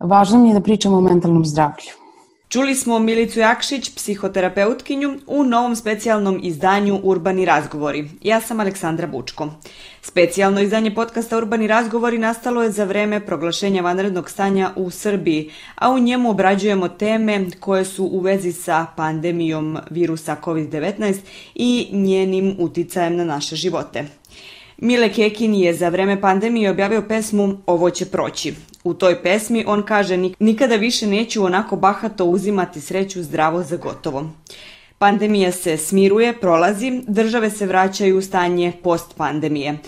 Važno mi je da pričamo o mentalnom zdravlju. Čuli smo Milicu Jakšić, psihoterapeutkinju, u novom specijalnom izdanju Urbani razgovori. Ja sam Aleksandra Bučko. Specijalno izdanje podcasta Urbani razgovori nastalo je za vreme proglašenja vanrednog stanja u Srbiji, a u njemu obrađujemo teme koje su u vezi sa pandemijom virusa COVID-19 i njenim uticajem na naše živote. Mile Kekin je za vreme pandemije objavio pesmu Ovo će proći. U toj pesmi on kaže nikada više neću onako bahato uzimati sreću zdravo za gotovo. Pandemija se smiruje, prolazi, države se vraćaju u stanje post pandemije.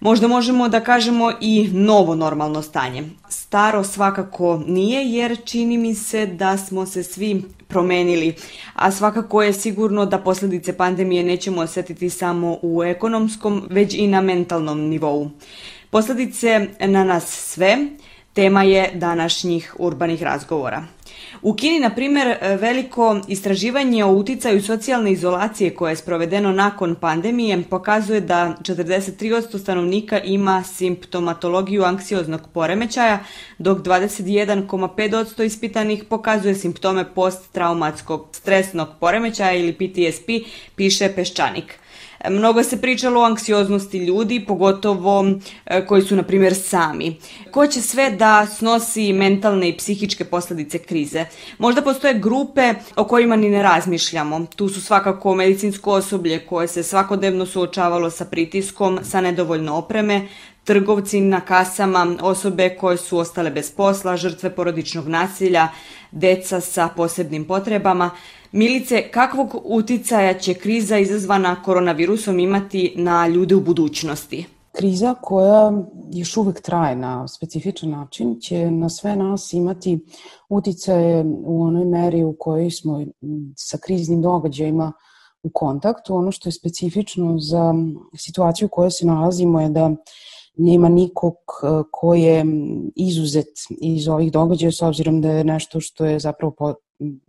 Možda možemo da kažemo i novo normalno stanje. Staro svakako nije jer čini mi se da smo se svi promenili, a svakako je sigurno da posljedice pandemije nećemo osetiti samo u ekonomskom, već i na mentalnom nivou. Posljedice na nas sve, tema je današnjih urbanih razgovora. U Kini, na primjer, veliko istraživanje o uticaju socijalne izolacije koje je sprovedeno nakon pandemije pokazuje da 43% stanovnika ima simptomatologiju anksioznog poremećaja, dok 21,5% ispitanih pokazuje simptome posttraumatskog stresnog poremećaja ili PTSP, piše Peščanik. Mnogo se pričalo o anksioznosti ljudi, pogotovo e, koji su, na primjer, sami. Ko će sve da snosi mentalne i psihičke posljedice krize? Možda postoje grupe o kojima ni ne razmišljamo. Tu su svakako medicinsko osoblje koje se svakodnevno suočavalo sa pritiskom, sa nedovoljno opreme, trgovci na kasama, osobe koje su ostale bez posla, žrtve porodičnog nasilja, deca sa posebnim potrebama. Milice, kakvog uticaja će kriza izazvana koronavirusom imati na ljude u budućnosti? Kriza koja još uvek traje na specifičan način će na sve nas imati uticaje u onoj meri u kojoj smo sa kriznim događajima u kontaktu. Ono što je specifično za situaciju u kojoj se nalazimo je da nema nikog e, ko je izuzet iz ovih događaja s obzirom da je nešto što je zapravo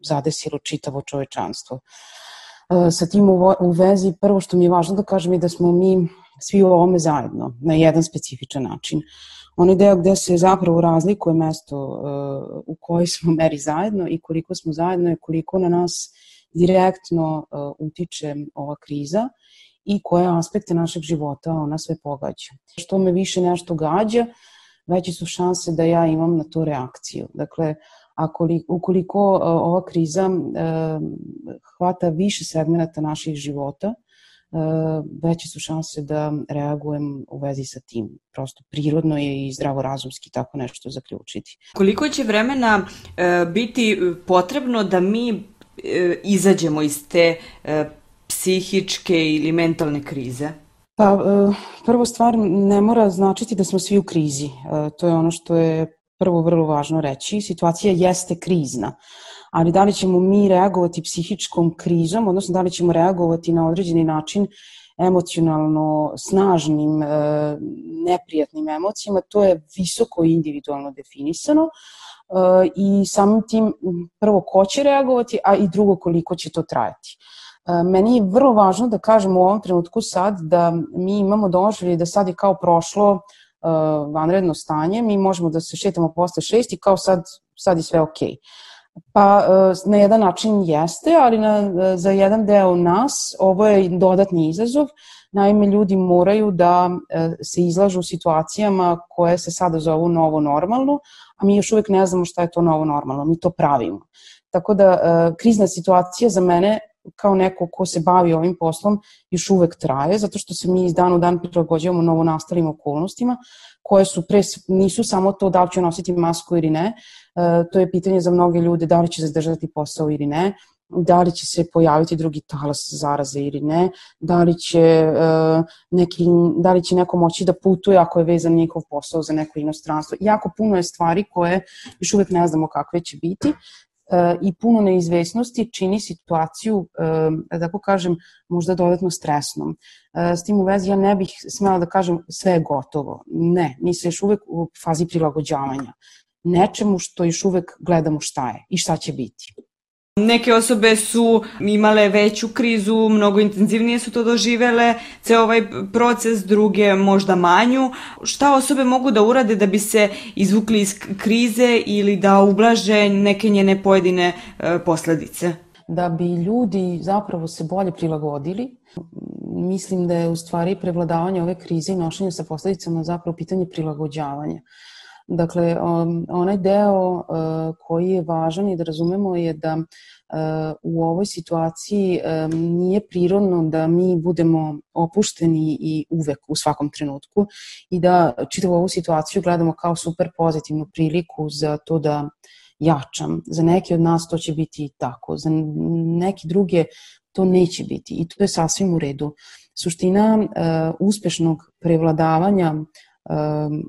zadesilo čitavo čovečanstvo. E, sa tim u vezi, prvo što mi je važno da kažem je da smo mi svi u ovome zajedno, na jedan specifičan način. Onaj deo gde se zapravo razlikuje mesto e, u kojoj smo meri zajedno i koliko smo zajedno je koliko na nas direktno utiče ova kriza i koje aspekte našeg života ona sve pogađa. Što me više nešto gađa, veće su šanse da ja imam na to reakciju. Dakle, ako li, ukoliko uh, ova kriza uh, hvata više segmenta naših života, uh, veće su šanse da reagujem u vezi sa tim. Prosto prirodno je i zdravorazumski tako nešto zaključiti. Koliko će vremena biti potrebno da mi izađemo iz te psihičke ili mentalne krize? Pa, e, prvo stvar ne mora značiti da smo svi u krizi. E, to je ono što je prvo vrlo važno reći. Situacija jeste krizna, ali da li ćemo mi reagovati psihičkom krizom, odnosno da li ćemo reagovati na određeni način emocionalno snažnim, e, neprijatnim emocijama, to je visoko individualno definisano i samim tim prvo ko će reagovati, a i drugo koliko će to trajati. E, meni je vrlo važno da kažem u ovom trenutku sad da mi imamo doživlje da sad je kao prošlo vanredno stanje, mi možemo da se šetamo posle šest i kao sad, sad je sve okej. Okay. Pa uh, na jedan način jeste, ali na, za jedan deo nas ovo je dodatni izazov. Naime, ljudi moraju da se izlažu u situacijama koje se sada zovu novo normalno, a mi još uvek ne znamo šta je to novo normalno, mi to pravimo. Tako da krizna situacija za mene kao neko ko se bavi ovim poslom još uvek traje, zato što se mi iz dan u dan prilagođavamo novo nastalim okolnostima, koje su pre, nisu samo to da li će nositi masku ili ne, e, to je pitanje za mnoge ljude da li će zadržati posao ili ne, da li će se pojaviti drugi talas zaraze ili ne, da li će, uh, neki, da li će neko moći da putuje ako je vezan njihov posao za neko inostranstvo. Jako puno je stvari koje još uvek ne znamo kakve će biti, i puno neizvesnosti čini situaciju, da tako kažem, možda dodatno stresnom. S tim u vezi ja ne bih smela da kažem sve je gotovo. Ne, mi se još uvek u fazi prilagođavanja nečemu što još uvek gledamo šta je i šta će biti. Neke osobe su imale veću krizu, mnogo intenzivnije su to doživele, ceo ovaj proces, druge možda manju. Šta osobe mogu da urade da bi se izvukli iz krize ili da ublaže neke njene pojedine e, posledice? Da bi ljudi zapravo se bolje prilagodili, mislim da je u stvari prevladavanje ove krize i nošenje sa posledicama zapravo pitanje prilagođavanja. Dakle, um, onaj deo uh, koji je važan i da razumemo je da uh, u ovoj situaciji um, nije prirodno da mi budemo opušteni i uvek u svakom trenutku i da čitavu ovu situaciju gledamo kao super pozitivnu priliku za to da jačam. Za neke od nas to će biti tako, za neke druge to neće biti i to je sasvim u redu. Suština uh, uspešnog prevladavanja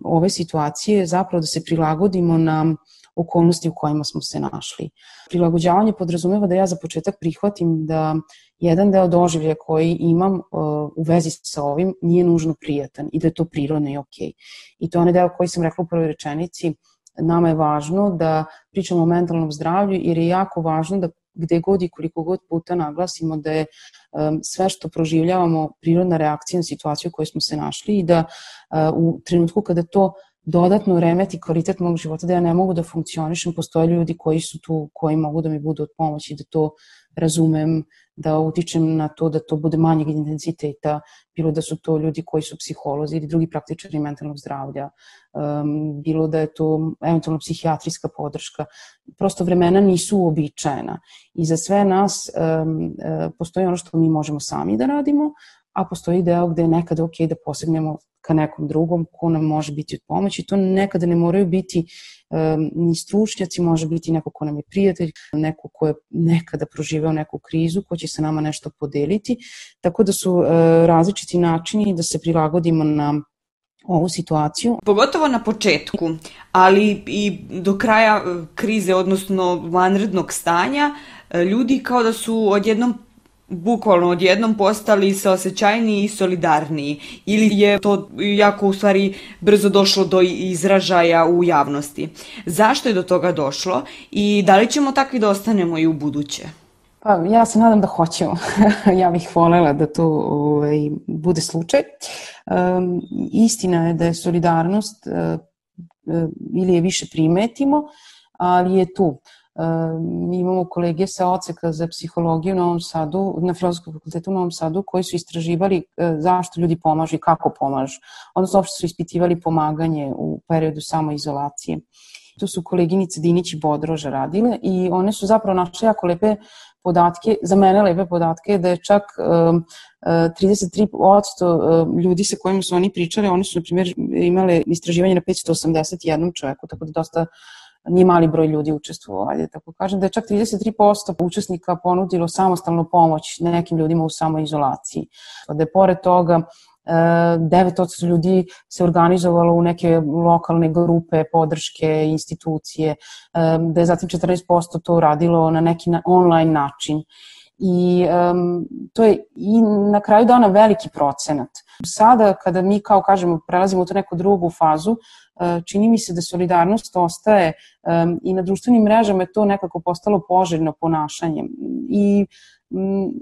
ove situacije je zapravo da se prilagodimo na okolnosti u kojima smo se našli. Prilagođavanje podrazumeva da ja za početak prihvatim da jedan deo doživlja koji imam uh, u vezi sa ovim nije nužno prijatan i da je to prirodno i. Okay. I to je onaj deo koji sam rekla u prvoj rečenici, nama je važno da pričamo o mentalnom zdravlju jer je jako važno da gde god i koliko god puta naglasimo da je um, sve što proživljavamo prirodna reakcija na situaciju u kojoj smo se našli i da uh, u trenutku kada to dodatno remeti kvalitet mog života, da ja ne mogu da funkcionišem, postoje ljudi koji su tu, koji mogu da mi budu od pomoći, da to razumem, da utičem na to da to bude manjeg intenziteta, bilo da su to ljudi koji su psiholozi ili drugi praktičari mentalnog zdravlja, um, bilo da je to eventualno psihijatrijska podrška. Prosto vremena nisu uobičajena i za sve nas um, postoji ono što mi možemo sami da radimo, a postoji deo gde je nekada ok da posegnemo ka nekom drugom ko nam može biti od pomoći. To nekada ne moraju biti um, ni stručnjaci, može biti neko ko nam je prijatelj, neko ko je nekada proživeo neku krizu, ko će se nama nešto podeliti. Tako da su uh, različiti načini da se prilagodimo na ovu situaciju. Pogotovo na početku, ali i do kraja krize, odnosno vanrednog stanja, e, ljudi kao da su odjednom bukvalno odjednom postali saosećajniji i solidarniji ili je to jako u stvari brzo došlo do izražaja u javnosti. Zašto je do toga došlo i da li ćemo takvi da ostanemo i u buduće? Pa ja se nadam da hoćemo. ja bih volela da to ovaj, bude slučaj. Um, istina je da je solidarnost uh, ili je više primetimo, ali je tu. Mi imamo kolege sa oceka za psihologiju u Novom Sadu, na Filozofskom fakultetu u Novom Sadu, koji su istraživali e, zašto ljudi pomažu i kako pomažu. Odnosno, uopšte su ispitivali pomaganje u periodu samoizolacije. Tu su koleginice Dinić i Bodroža radile i one su zapravo našle jako lepe podatke, za mene lepe podatke, da je čak um, 33% ljudi sa kojima su oni pričali, oni su, na primjer, imale istraživanje na 581 čoveku, tako da dosta nije mali broj ljudi učestvovao, ajde tako kažem, da je čak 33% učesnika ponudilo samostalnu pomoć nekim ljudima u samoizolaciji. Da je pored toga 9% e, ljudi se organizovalo u neke lokalne grupe, podrške, institucije, e, da je zatim 14% to radilo na neki online način. I um, to je i na kraju dana veliki procenat. Sada kada mi kao kažemo prelazimo u tu neku drugu fazu, E, čini mi se da solidarnost ostaje e, i na društvenim mrežama je to nekako postalo poželjno ponašanje. I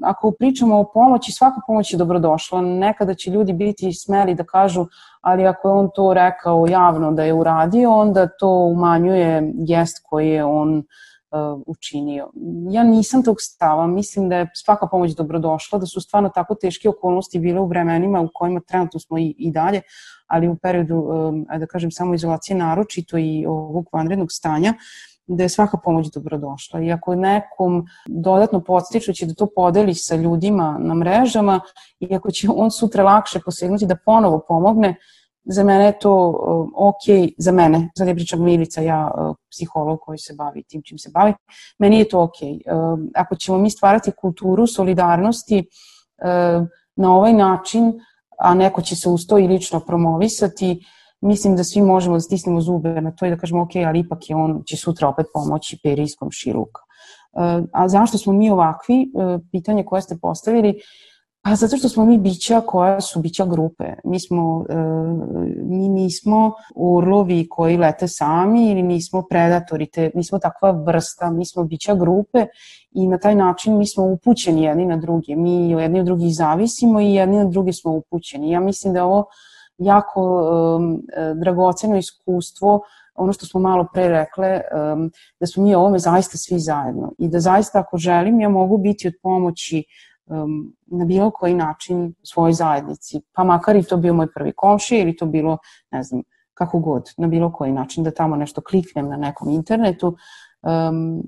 ako pričamo o pomoći, svaka pomoć je dobrodošla. Nekada će ljudi biti smeli da kažu, ali ako je on to rekao javno da je uradio, onda to umanjuje gest koji je on učinio. Ja nisam tog stava, mislim da je svaka pomoć dobrodošla, da su stvarno tako teške okolnosti bile u vremenima u kojima trenutno smo i, i dalje, ali u periodu, um, da kažem, samoizolacije naročito i ovog vanrednog stanja, da je svaka pomoć dobrodošla. I ako nekom dodatno podstičući da to podeli sa ljudima na mrežama i ako će on sutra lakše posegnuti da ponovo pomogne, za mene je to uh, ok, za mene, sad ja pričam Milica, ja uh, psiholog koji se bavi tim čim se bavi, meni je to ok. Uh, ako ćemo mi stvarati kulturu solidarnosti uh, na ovaj način, a neko će se uz to i lično promovisati, mislim da svi možemo da stisnemo zube na to i da kažemo ok, ali ipak je on će sutra opet pomoći perijskom šiluka. Uh, a zašto smo mi ovakvi? Pitanje koje ste postavili, A zato što smo mi bića koja su bića grupe. Mi smo, e, mi nismo urlovi koji lete sami ili nismo predatori, te, mi smo takva vrsta, mi smo bića grupe i na taj način mi smo upućeni jedni na druge. Mi jedni od drugih zavisimo i jedni na drugi smo upućeni. Ja mislim da je ovo jako um, dragoceno iskustvo ono što smo malo pre rekle, um, da smo mi ovome zaista svi zajedno i da zaista ako želim ja mogu biti od pomoći um, na bilo koji način svojoj zajednici, pa makar i to bio moj prvi komši ili to bilo, ne znam, kako god, na bilo koji način, da tamo nešto kliknem na nekom internetu, um,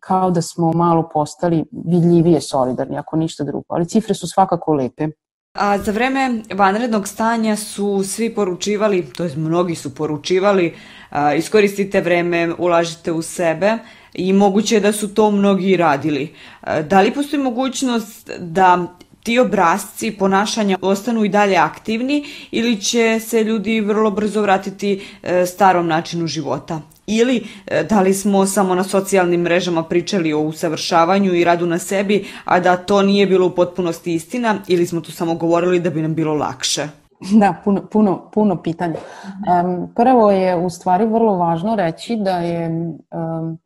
kao da smo malo postali vidljivije solidarni, ako ništa drugo. Ali cifre su svakako lepe. A za vreme vanrednog stanja su svi poručivali, to je mnogi su poručivali, a, iskoristite vreme, ulažite u sebe i moguće je da su to mnogi radili. A, da li postoji mogućnost da ti obrazci ponašanja ostanu i dalje aktivni ili će se ljudi vrlo brzo vratiti e, starom načinu života? ili e, da li smo samo na socijalnim mrežama pričali o usavršavanju i radu na sebi, a da to nije bilo u potpunosti istina ili smo tu samo govorili da bi nam bilo lakše? Da, puno, puno, puno pitanja. Um, prvo je u stvari vrlo važno reći da je um,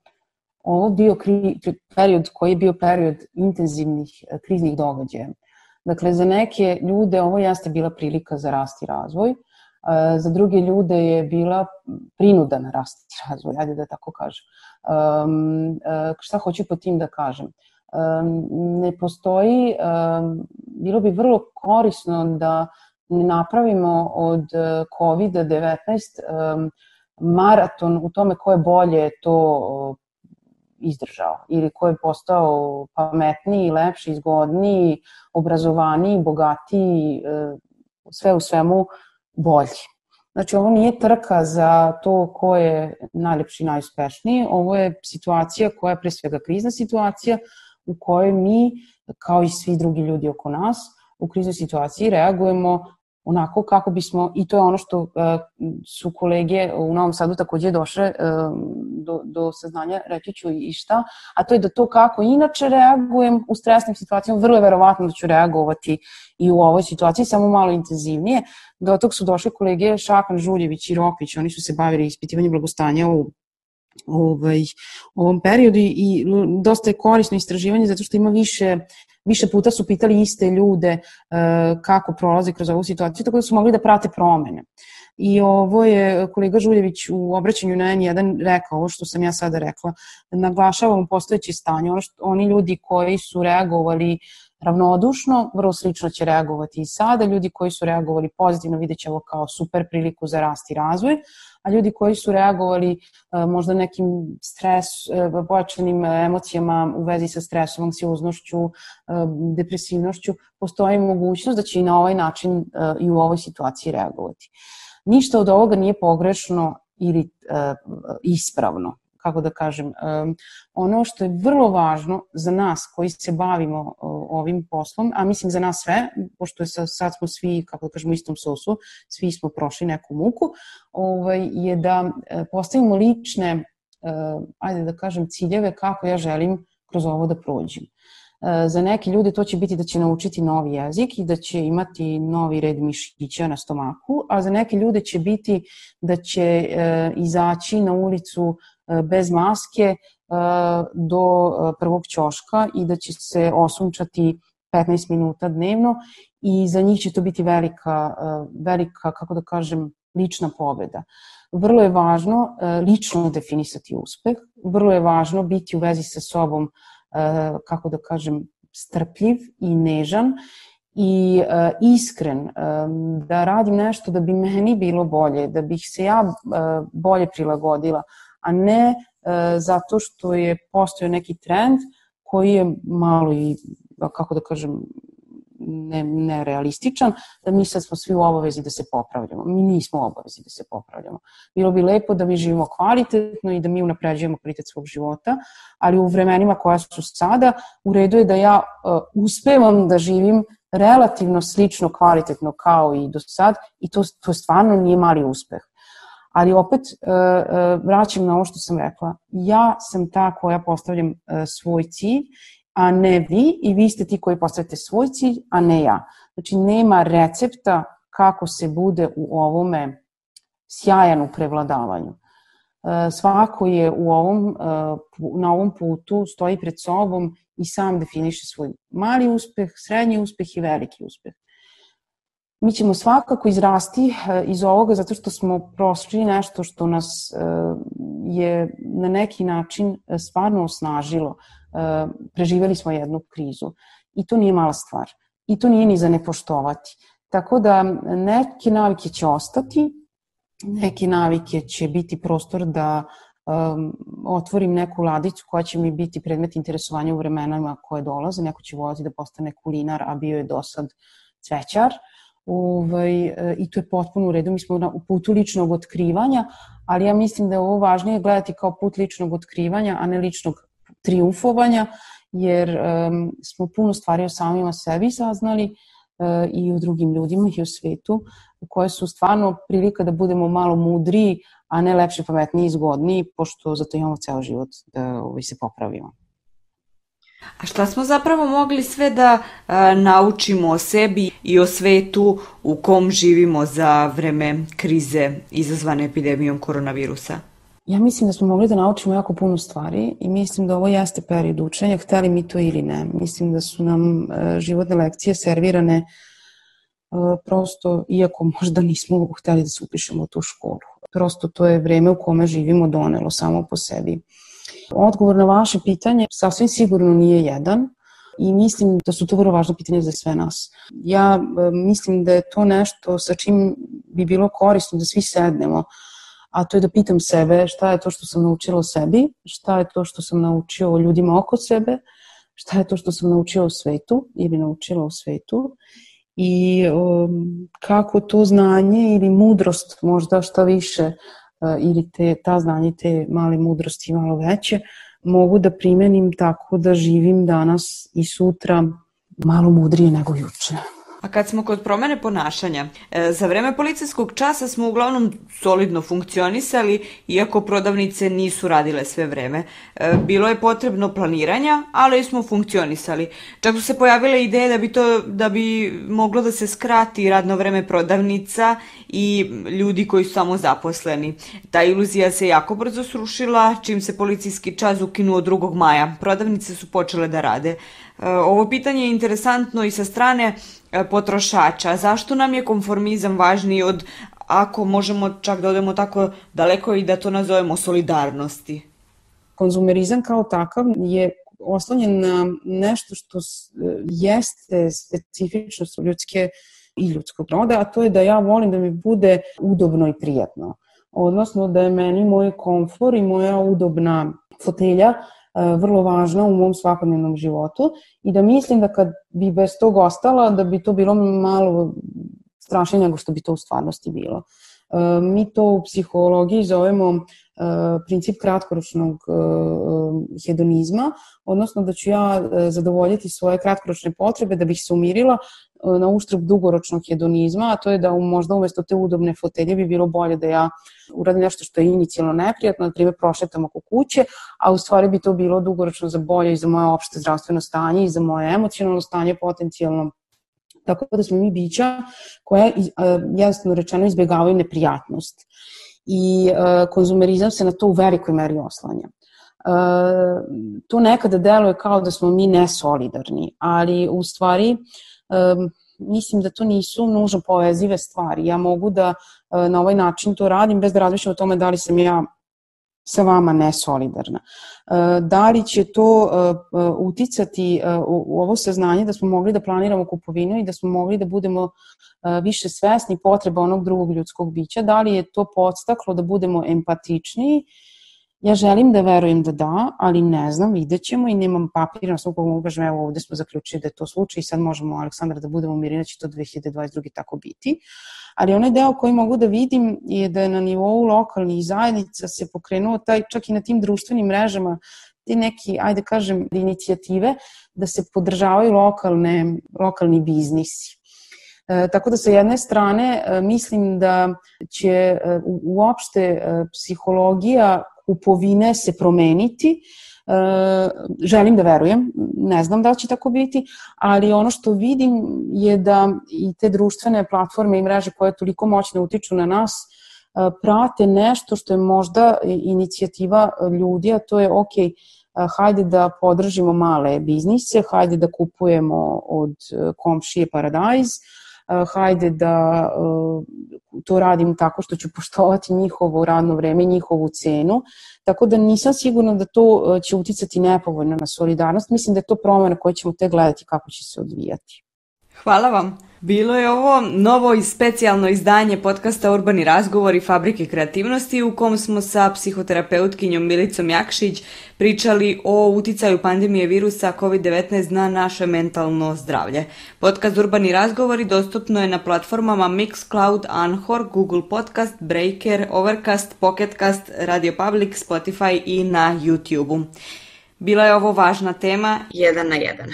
ovo bio kri, period koji je bio period intenzivnih e, kriznih događaja. Dakle, za neke ljude ovo jeste bila prilika za rast i razvoj, za druge ljude je bila prinuda na rast i razvoj, ajde da tako kažem. Um, šta hoću po tim da kažem? Ne postoji, bilo bi vrlo korisno da ne napravimo od COVID-19 um, maraton u tome ko je bolje to izdržao ili ko je postao pametniji, lepši, izgodniji, obrazovaniji, bogatiji, sve u svemu bolji. Znači, ovo nije trka za to ko je najlepši najuspešniji, ovo je situacija koja je pre svega krizna situacija u kojoj mi, kao i svi drugi ljudi oko nas, u kriznoj situaciji reagujemo onako kako bismo, i to je ono što uh, su kolege u Novom Sadu takođe došle uh, do, do saznanja, reći ću i šta, a to je da to kako inače reagujem u stresnim situacijama, vrlo je verovatno da ću reagovati i u ovoj situaciji, samo malo intenzivnije. Do tog su došli kolege Šakan, Žuljević i Rokvić, oni su se bavili ispitivanjem blagostanja u ovaj, ovom periodu i dosta je korisno istraživanje zato što ima više više puta su pitali iste ljude uh, kako prolaze kroz ovu situaciju, tako da su mogli da prate promene. I ovo je kolega Žuljević u obraćanju na N1 rekao, ovo što sam ja sada rekla, naglašavamo postojeće stanje, ono što, oni ljudi koji su reagovali ravnodušno, vrlo slično će reagovati i sada, ljudi koji su reagovali pozitivno vidjet će ovo kao super priliku za rast i razvoj, a ljudi koji su reagovali e, možda nekim stres, e, pojačanim emocijama u vezi sa stresom, anksioznošću, e, depresivnošću, postoji mogućnost da će i na ovaj način i u ovoj situaciji reagovati. Ništa od ovoga nije pogrešno ili ispravno kako da kažem, ono što je vrlo važno za nas koji se bavimo ovim poslom, a mislim za nas sve, pošto sad smo svi, kako da kažemo, u istom sosu, svi smo prošli neku muku, ovaj, je da e, postavimo lične, e, ajde da kažem, ciljeve kako ja želim kroz ovo da prođem. E, za neke ljude to će biti da će naučiti novi jezik i da će imati novi red mišića na stomaku, a za neke ljude će biti da će izaći na ulicu bez maske e, do e, prvog ćoška i da će se osunčati 15 minuta dnevno i za njih će to biti velika, velika kako da kažem, lična pobeda. Vrlo je važno lično definisati uspeh, vrlo je važno biti u vezi sa sobom, kako da kažem, strpljiv i nežan i iskren da radim nešto da bi meni bilo bolje, da bih se ja bolje prilagodila, a ne e, zato što je postojao neki trend koji je malo i, kako da kažem, ne, nerealističan, da mi sad smo svi u obavezi da se popravljamo. Mi nismo u obavezi da se popravljamo. Bilo bi lepo da mi živimo kvalitetno i da mi unapređujemo kvalitet svog života, ali u vremenima koja su sada, u redu je da ja uh, uspevam da živim relativno slično kvalitetno kao i do sad i to, to stvarno nije mali uspeh. Ali opet e, e, vraćam na ovo što sam rekla. Ja sam ta koja postavljam e, svoj cilj a ne vi i vi ste ti koji postavite svoj cilj, a ne ja. Znači, nema recepta kako se bude u ovome sjajan u prevladavanju. Svako je u ovom, na ovom putu, stoji pred sobom i sam definiše svoj mali uspeh, srednji uspeh i veliki uspeh. Mi ćemo svakako izrasti e, iz ovoga zato što smo prošli nešto što nas je na neki način stvarno osnažilo. Preživeli smo jednu krizu i to nije mala stvar. I to nije ni za ne poštovati. Tako da neke navike će ostati, neke navike će biti prostor da um, otvorim neku ladicu koja će mi biti predmet interesovanja u vremenama koje dolaze. Neko će volati da postane kulinar, a bio je do sad cvećar. Ovaj, e, I to je potpuno u redu. Mi smo na, putu ličnog otkrivanja, ali ja mislim da je ovo važnije gledati kao put ličnog otkrivanja, a ne ličnog triumfovanja, jer um, smo puno stvari o samima sebi saznali uh, i o drugim ljudima i o svetu koje su stvarno prilika da budemo malo mudriji, a ne lepši, pametniji i zgodniji, pošto zato imamo ceo život da ovaj, se popravimo. A šta smo zapravo mogli sve da a, naučimo o sebi i o svetu u kom živimo za vreme krize izazvane epidemijom koronavirusa? Ja mislim da smo mogli da naučimo jako puno stvari i mislim da ovo jeste period učenja, hteli mi to ili ne. Mislim da su nam a, životne lekcije servirane prosto, iako možda nismo hteli da se upišemo u tu školu. Prosto to je vreme u kome živimo donelo samo po sebi. Odgovor na vaše pitanje sasvim sigurno nije jedan i mislim da su to vrlo važno pitanje za sve nas. Ja mislim da je to nešto sa čim bi bilo korisno da svi sednemo, a to je da pitam sebe šta je to što sam naučila o sebi, šta je to što sam naučio o ljudima oko sebe, šta je to što sam naučio o svetu ili naučila o svetu i um, kako to znanje ili mudrost možda šta više ili te, ta znanje te male mudrosti malo veće mogu da primenim tako da živim danas i sutra malo mudrije nego juče. A kad smo kod promene ponašanja, e, za vreme policijskog časa smo uglavnom solidno funkcionisali, iako prodavnice nisu radile sve vreme. E, bilo je potrebno planiranja, ali smo funkcionisali. Čak su se pojavile ideje da bi, to, da bi moglo da se skrati radno vreme prodavnica i ljudi koji su samo zaposleni. Ta iluzija se jako brzo srušila, čim se policijski čas ukinuo 2. maja. Prodavnice su počele da rade. E, ovo pitanje je interesantno i sa strane potrošača. Zašto nam je konformizam važniji od ako možemo čak da odemo tako daleko i da to nazovemo solidarnosti? Konzumerizam kao takav je oslonjen na nešto što jeste specifičnost ljudske i ljudskog roda, a to je da ja volim da mi bude udobno i prijatno. Odnosno da je meni moj komfor i moja udobna fotelja E, vrlo važna u mom svakodnevnom životu i da mislim da kad bi bez tog ostala, da bi to bilo malo strašnije nego što bi to u stvarnosti bilo. E, mi to u psihologiji zovemo e, princip kratkoročnog hedonizma, odnosno da ću ja zadovoljiti svoje kratkoročne potrebe da bih se umirila na uštrb dugoročnog hedonizma, a to je da možda umesto te udobne fotelje bi bilo bolje da ja uradim nešto što je inicijalno neprijatno, na primjer prošetam oko kuće, a u stvari bi to bilo dugoročno za bolje i za moje opšte zdravstveno stanje i za moje emocionalno stanje potencijalno Tako da smo mi bića koja, jednostavno rečeno, izbjegavaju neprijatnost. I konzumerizam se na to u velikoj meri oslanja. to nekada deluje kao da smo mi nesolidarni, ali u stvari um, mislim da to nisu nužno povezive stvari. Ja mogu da uh, na ovaj način to radim bez da razmišljam o tome da li sam ja sa vama nesolidarna. Uh, da li će to uh, uticati u ovo saznanje da smo mogli da planiramo kupovinu i da smo mogli da budemo više svesni potreba onog drugog ljudskog bića, da li je to podstaklo da budemo empatičniji Ja želim da verujem da da, ali ne znam, vidjet ćemo i nemam papira na svog mogu kažem, evo ovde smo zaključili da je to slučaj i sad možemo, Aleksandra, da budemo mirni da će to 2022. tako biti. Ali onaj deo koji mogu da vidim je da je na nivou lokalnih zajednica se pokrenuo taj, čak i na tim društvenim mrežama, ti neki, ajde kažem, inicijative da se podržavaju lokalne, lokalni biznisi. E, tako da sa jedne strane e, mislim da će e, uopšte e, psihologija kupovine se promeniti. Želim da verujem, ne znam da će tako biti, ali ono što vidim je da i te društvene platforme i mreže koje toliko moćno utiču na nas, prate nešto što je možda inicijativa ljudi, a to je ok, hajde da podržimo male biznise, hajde da kupujemo od komšije Paradajz, hajde da to radim tako što ću poštovati njihovo radno vreme, njihovu cenu. Tako da nisam sigurna da to će uticati nepovoljno na solidarnost. Mislim da je to promena koja ćemo te gledati kako će se odvijati. Hvala vam. Bilo je ovo novo i specijalno izdanje podcasta Urbani razgovori Fabrike kreativnosti u kom smo sa psihoterapeutkinjom Milicom Jakšić pričali o uticaju pandemije virusa COVID-19 na naše mentalno zdravlje. Podcast Urbani razgovori dostupno je na platformama Mixcloud, Anchor, Google Podcast, Breaker, Overcast, Pocketcast, Radio Public, Spotify i na YouTube-u. Bila je ovo važna tema, jedan na jedan.